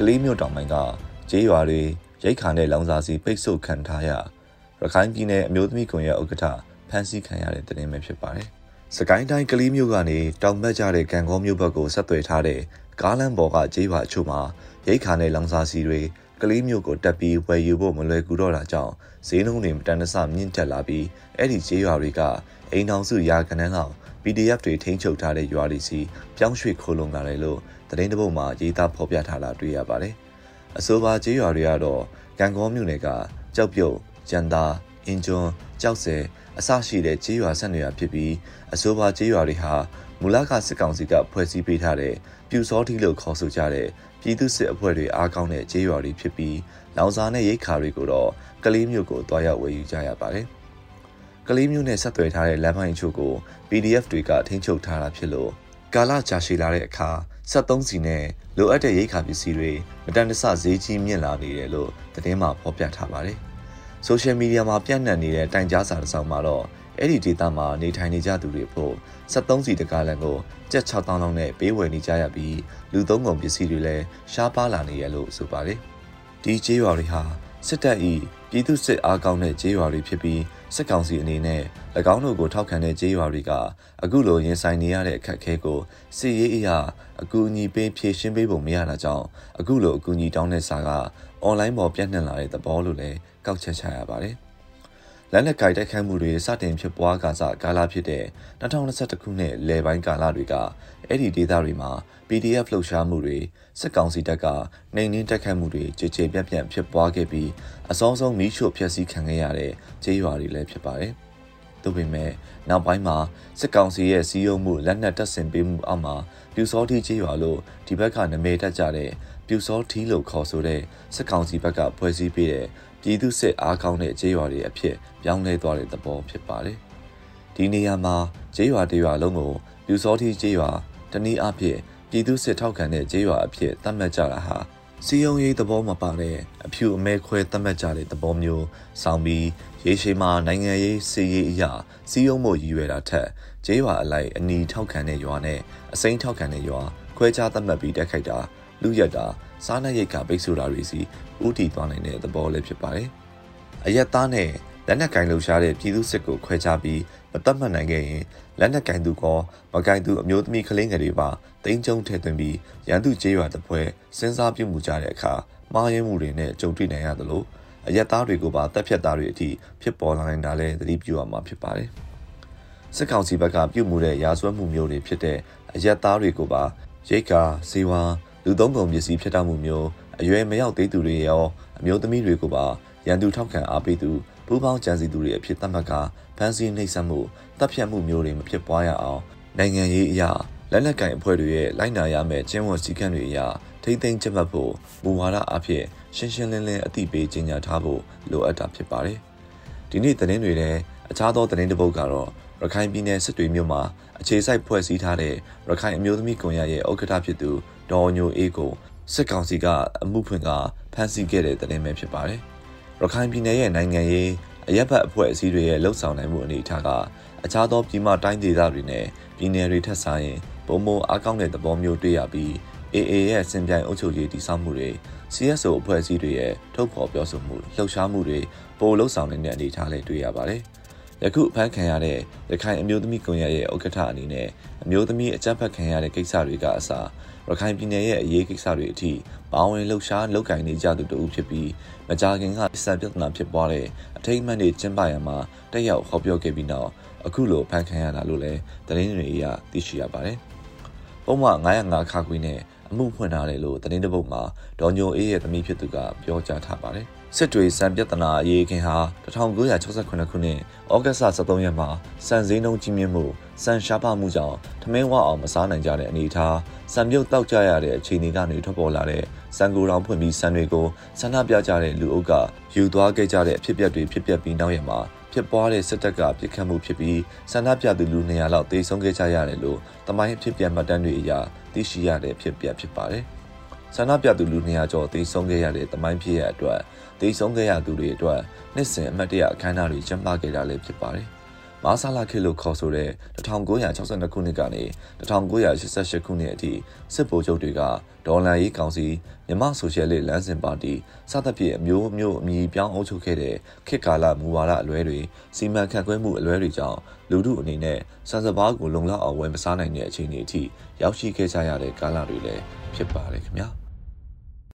ကလေးမြို့တောင်ပိုင်းကကျေးရွာတွေရိတ်ခါနဲ့လောင်စာစီပိတ်ဆို့ခံထားရရခိုင်ပြည်နယ်အမျိုးသမီးကွန်ရက်ဥက္ကဋ္ဌဖမ်းဆီးခံရတဲ့တင်ပဲဖြစ်ပါတယ်။စကိုင်းတိုင်းကလေးမြို့ကနေတောင်ဘက်ကျတဲ့ကံကောမြို့ဘက်ကိုဆက်သွယ်ထားတဲ့ကားလမ်းပေါ်ကကျေးရွာအချို့မှာရိတ်ခါနဲ့လောင်စာစီတွေကလေးမြို့ကိုတက်ပြီးဝယ်ယူဖို့မလွယ်ကူတော့တာကြောင့်ဈေးနှုန်းတွေမတန်တဆမြင့်တက်လာပြီးအဲ့ဒီကျေးရွာတွေကအိမ်ထောင်စုရာခဏန်းလောက် PDF တွေထိန်းချုပ်ထားတဲ့ရွာတွေစီပြောင်းရွှေ့ခိုးလုံလာတယ်လို့သတင်းတပုတ်မှာရေးသားဖော်ပြထားတာတွေ့ရပါတယ်။အဆိုပါကျေးရွာတွေကတော့ကံကောမြို့နယ်ကကြောက်ပြုတ်၊ကျန်သာ၊အင်ကျွန်း၊ကြောက်စဲအစရှိတဲ့ကျေးရွာဆက်နေရဖြစ်ပြီးအဆိုပါကျေးရွာတွေဟာမူလကစစ်ကောင်စီကဖွဲ့စည်းပေးထားတဲ့ပြူစောတိလို့ခေါ်ဆိုကြတဲ့ပြည်သူစစ်အဖွဲ့တွေအားကောင်းတဲ့ကျေးရွာတွေဖြစ်ပြီးလောင်စာနဲ့ရိတ်ခါတွေကိုတော့ကလေးမျိုးကိုတွားရောက်ဝယ်ယူကြရပါတယ်။ ကလေးမျိုးနဲ့ဆက်သွယ်ထားတဲ့လမ်းပိုင်းအချို့ကို PDF တွေကထိန်းချုပ်ထားတာဖြစ်လို့ကာလကြာရှည်လာတဲ့အခါ73စီနဲ့လိုအပ်တဲ့ရိတ်ခါပစ္စည်းတွေမတန်တဆဈေးကြီးမြင့်လာနေတယ်လို့သတင်းမှာဖော်ပြထားပါတယ်။ဆိုရှယ်မီဒီယာမှာပြန့်နှံ့နေတဲ့တိုင်ကြားစာတစ်စောင်မှာတော့အဲ့ဒီဒေတာမှာနေထိုင်နေကြသူတွေဖို့73စီတကားလန်ကိုကြက်6000လောက်နဲ့ပေးဝယ်နေကြရပြီးလူသုံးကုန်ပစ္စည်းတွေလည်းရှားပါလာနေရလို့ဆိုပါတယ်။ဒီကျေးရွာတွေဟာစစ်တပ်၏ပြည်သူစစ်အားကောင်းတဲ့ကျေးရွာတွေဖြစ်ပြီး စစ်ကောင်စီအနေနဲ့၎င်းတို့ကိုထောက်ခံတဲ့ကျေးရွာတွေကအခုလိုရင်ဆိုင်နေရတဲ့အခက်အခဲကိုစစ်ရေးအရာအကူအညီပေးဖြည့်ရှင်းပေးဖို့မရတာကြောင့်အခုလိုအကူအညီတောင်းတဲ့စာကအွန်လိုင်းပေါ်ပြန့်နှံ့လာတဲ့သဘောလို့လည်းကောက်ချက်ချရပါတယ်။ လက်နက်ကိုက်တိုက်ခိုက်မှုတွေစတင်ဖြစ်ပွားကာစကာလဖြစ်တဲ့2021ခုနှစ်လယ်ပိုင်းကာလတွေကအဲ့ဒီဒေသတွေမှာ PDF လှုပ်ရှားမှုတွေစစ်ကောင်စီတပ်ကနှိမ်နင်းတိုက်ခိုက်မှုတွေကြေကြေပြန့်ပြန့်ဖြစ်ပွားခဲ့ပြီးအစောဆုံးမီးရှို့ဖျက်ဆီးခံခဲ့ရတဲ့ကျေးရွာတွေလည်းဖြစ်ပါတယ်။သို့ပေမဲ့နောက်ပိုင်းမှာစစ်ကောင်စီရဲ့စီးရုံးမှုလက်နက်တပ်ဆင်ပေးမှုအောက်မှာပြူစောထီကျေးရွာလို့ဒီဘက်ကနမဲတက်ကြတဲ့ပြူစောထီလို့ခေါ်ဆိုတဲ့စစ်ကောင်စီဘက်ကဖွဲ့စည်းပေးတဲ့ ပြည်သူစစ်အားကောင်းတဲ့ကျေးရွာတွေအဖြစ်ပြောင်းလဲသွားတဲ့သဘောဖြစ်ပါတယ်။ဒီနေရာမှာကျေးရွာတရွာလုံးကိုပြူစောတိကျေးရွာတနည်းအားဖြင့်ပြည်သူစစ်ထောက်ခံတဲ့ကျေးရွာအဖြစ်သတ်မှတ်ကြတာဟာစီယုံရေးသဘောမပါတဲ့အဖြူအမဲခွဲသတ်မှတ်ကြတဲ့သဘောမျိုးဆောင်းပြီးရေရှည်မှာနိုင်ငံရေးစီရေးအရာစီယုံမှုရည်ရွယ်တာထက်ကျေးရွာအလိုက်အနီထောက်ခံတဲ့ရွာနဲ့အစိမ်းထောက်ခံတဲ့ရွာခွဲခြားသတ်မှတ်ပြီးတက်ခိုက်တာ လူရက်တာစားနပ်ရိက္ခာပိတ်ဆို့တာတွေစီဥတီသွားနိုင်တဲ့သဘောလည်းဖြစ်ပါတယ်။အရက်သားနဲ့လက်နက်ကင်လှူရှားတဲ့ပြည်သူစစ်ကိုခွဲခြားပြီးမတတ်မှတ်နိုင်ခဲ့ရင်လက်နက်ကင်သူကောမကင်သူအမျိုးသမီးကလေးငယ်တွေပါတင်းကျုံထည့်သွင်းပြီးရန်သူကျေးရွာတစ်ပွဲစဉ်းစားပြုမှုကြတဲ့အခါမှားယွင်းမှုတွေနဲ့ကြုံတွေ့နိုင်ရသလိုအရက်သားတွေကိုပါတပ်ဖြတ်သားတွေအထိဖြစ်ပေါ်လာနိုင်တာလည်းသတိပြုရမှာဖြစ်ပါတယ်။စစ်ကောင်စီဘက်ကပြုမှုတဲ့ရာဇဝတ်မှုမျိုးတွေဖြစ်တဲ့အရက်သားတွေကိုပါရိတ်ကာစီဝါ လူသုံးကုန်ပစ္စည်းဖြစ်တတ်မှုမျိုးအရွယ်မရောက်သေးသူတွေရောအမျိုးသမီးတွေကိုပါရန်သူထောက်ခံအားပေးသူပူးပေါင်းကြံစည်သူတွေအဖြစ်သတ်မှတ်ကဖမ်းဆီးနှိပ်စက်မှုတပ်ဖြတ်မှုမျိုးတွေမဖြစ်ပွားရအောင်နိုင်ငံရေးအရာလက်နက်ကင်အဖွဲ့တွေရဲ့လိုက်နာရမယ့်ကျင့်ဝတ်စည်းကမ်းတွေအရာထိမ့်သိမ်းချက်မှတ်ဖို့မူဝါဒအဖြစ်ရှင်းရှင်းလင်းလင်းအသိပေးကြေညာထားဖို့လိုအပ်တာဖြစ်ပါတယ်။ဒီနေ့သတင်းတွေထဲအခြားသောသတင်းတစ်ပုဒ်ကတော့ ရခိုင်ပြည်နယ်စစ်တွေမြို့မှာအခြေစိုက်ဖွဲ့စည်းထားတဲ့ရခိုင်အမျိုးသမီးကွန်ရက်ရဲ့ဥက္ကဋ္ဌဖြစ်သူဒေါ်ညိုအေးကိုစစ်ကောင်စီကအမှုဖွင့်ကဖမ်းဆီးခဲ့တဲ့သတင်းပဲဖြစ်ပါတယ်။ရခိုင်ပြည်နယ်ရဲ့နိုင်ငံရေးအရက်ဘတ်အဖွဲ့အစည်းတွေရဲ့လှုပ်ဆောင်နိုင်မှုအနေအထားကအခြားသောပြည်မတိုင်းဒေသတွေနဲ့ပြည်နယ်တွေထက်ဆိုင်ရင်ပုံမအားကောင်းတဲ့သဘောမျိုးတွေ့ရပြီး AA ရဲ့စင်ပြိုင်အုပ်ချုပ်ရေးတည်ဆောက်မှုတွေ CSO အဖွဲ့အစည်းတွေရဲ့ထုတ်ဖော်ပြောဆိုမှုလှုပ်ရှားမှုတွေပိုလှုပ်ဆောင်နေတဲ့အနေအထားလည်းတွေ့ရပါတယ်။ ယခုအဖမ်းခံရတဲ့ရခိုင်အမျိုးသမီးကွန်ရက်ရဲ့ဥက္ကဋ္ဌအနေနဲ့အမျိုးသမီးအကြမ်းဖက်ခံရတဲ့ကိစ္စတွေကအစားရခိုင်ပြည်နယ်ရဲ့အရေးကိစ္စတွေအထိပါဝင်လှုပ်ရှားလုပ်ကင်နေကြသူတူဖြစ်ပြီးမကြာခင်ကစံပြဿနာဖြစ်ပွားတဲ့အထိတ်အမှန်တွေကျင်းပရမှာတက်ရောက်ဟောပြောခဲ့ပြီးနောက်အခုလိုဖမ်းခံရတာလို့လည်းသတင်းတွေအရသိရှိရပါတယ်။ပုံမှန်905ခါခွေနဲ့ အမှုဖွင့်ထားတယ်လို့သတင်းတပုတ်မှာဒေါ်ညိုအေးရဲ့သမီးဖြစ်သူကပြောကြားထားပါတယ်။စစ်တွေစံပြဿနာအရေးခင်ဟာ1968ခုနှစ်ဩဂတ်စ်23ရက်မှာစံစည်းနှုန်းကြီးမြင့်မှုစံရှားပါမှုကြောင့်ထမင်းဝအောင်မစားနိုင်ကြတဲ့အနေအထားစံပြုတ်တောက်ကြရတဲ့အခြေအနေကနေထွက်ပေါ်လာတဲ့စံကိုယ်တော်ဖွင့်ပြီးစံတွေကိုဆန္ဒပြကြတဲ့လူအုပ်ကယူသွားခဲ့ကြတဲ့အဖြစ်အပျက်တွေဖြစ်ပျက်ပြီးနောက်ရက်မှာ ဖြစ်ပွားတဲ့စစ်တပ်ကပြစ်ခတ်မှုဖြစ်ပြီးဆန္ဒပြသူလူ200လောက်တေဆုံးခဲ့ကြရတယ်လို့တမိုင်းအဖြစ်ပြမှတ်တမ်းတွေအရသိရှိရတဲ့ဖြစ်ပျက်ဖြစ်ပါတယ်။ဆန္ဒပြသူလူ200ကျော်တေဆုံးခဲ့ရတဲ့တမိုင်းဖြစ်ရအတွက်တေဆုံးခဲ့ရသူတွေအတွက်နှစ်စဉ်အမှတ်တရအခမ်းအနားတွေကျင်းပခဲ့တာလည်းဖြစ်ပါတယ်။ မာဆာလာခေတ်လို့ခေါ်ဆိုတဲ့1962ခုနှစ်ကနေ1988ခုနှစ်အထိစစ်ဗိုလ်ချုပ်တွေကဒေါ်လာရေးကောင်စီမြမဆိုရှယ်လစ်လမ်းစဉ်ပါတီစသဖြင့်အမျိုးမျိုးအမည်ပြောင်းအုပ်ချုပ်ခဲ့တဲ့ခေတ်ကာလမူဝါဒအလွဲတွေစီမံခန့်ခွဲမှုအလွဲတွေကြောင့်လူထုအနေနဲ့စံစဘာကိုလုံလောက်အောင်ဝယ်မစားနိုင်တဲ့အခြေအနေအထိရောက်ရှိခဲ့ကြရတဲ့ကာလတွေလည်းဖြစ်ပါတယ်ခင်ဗျာ။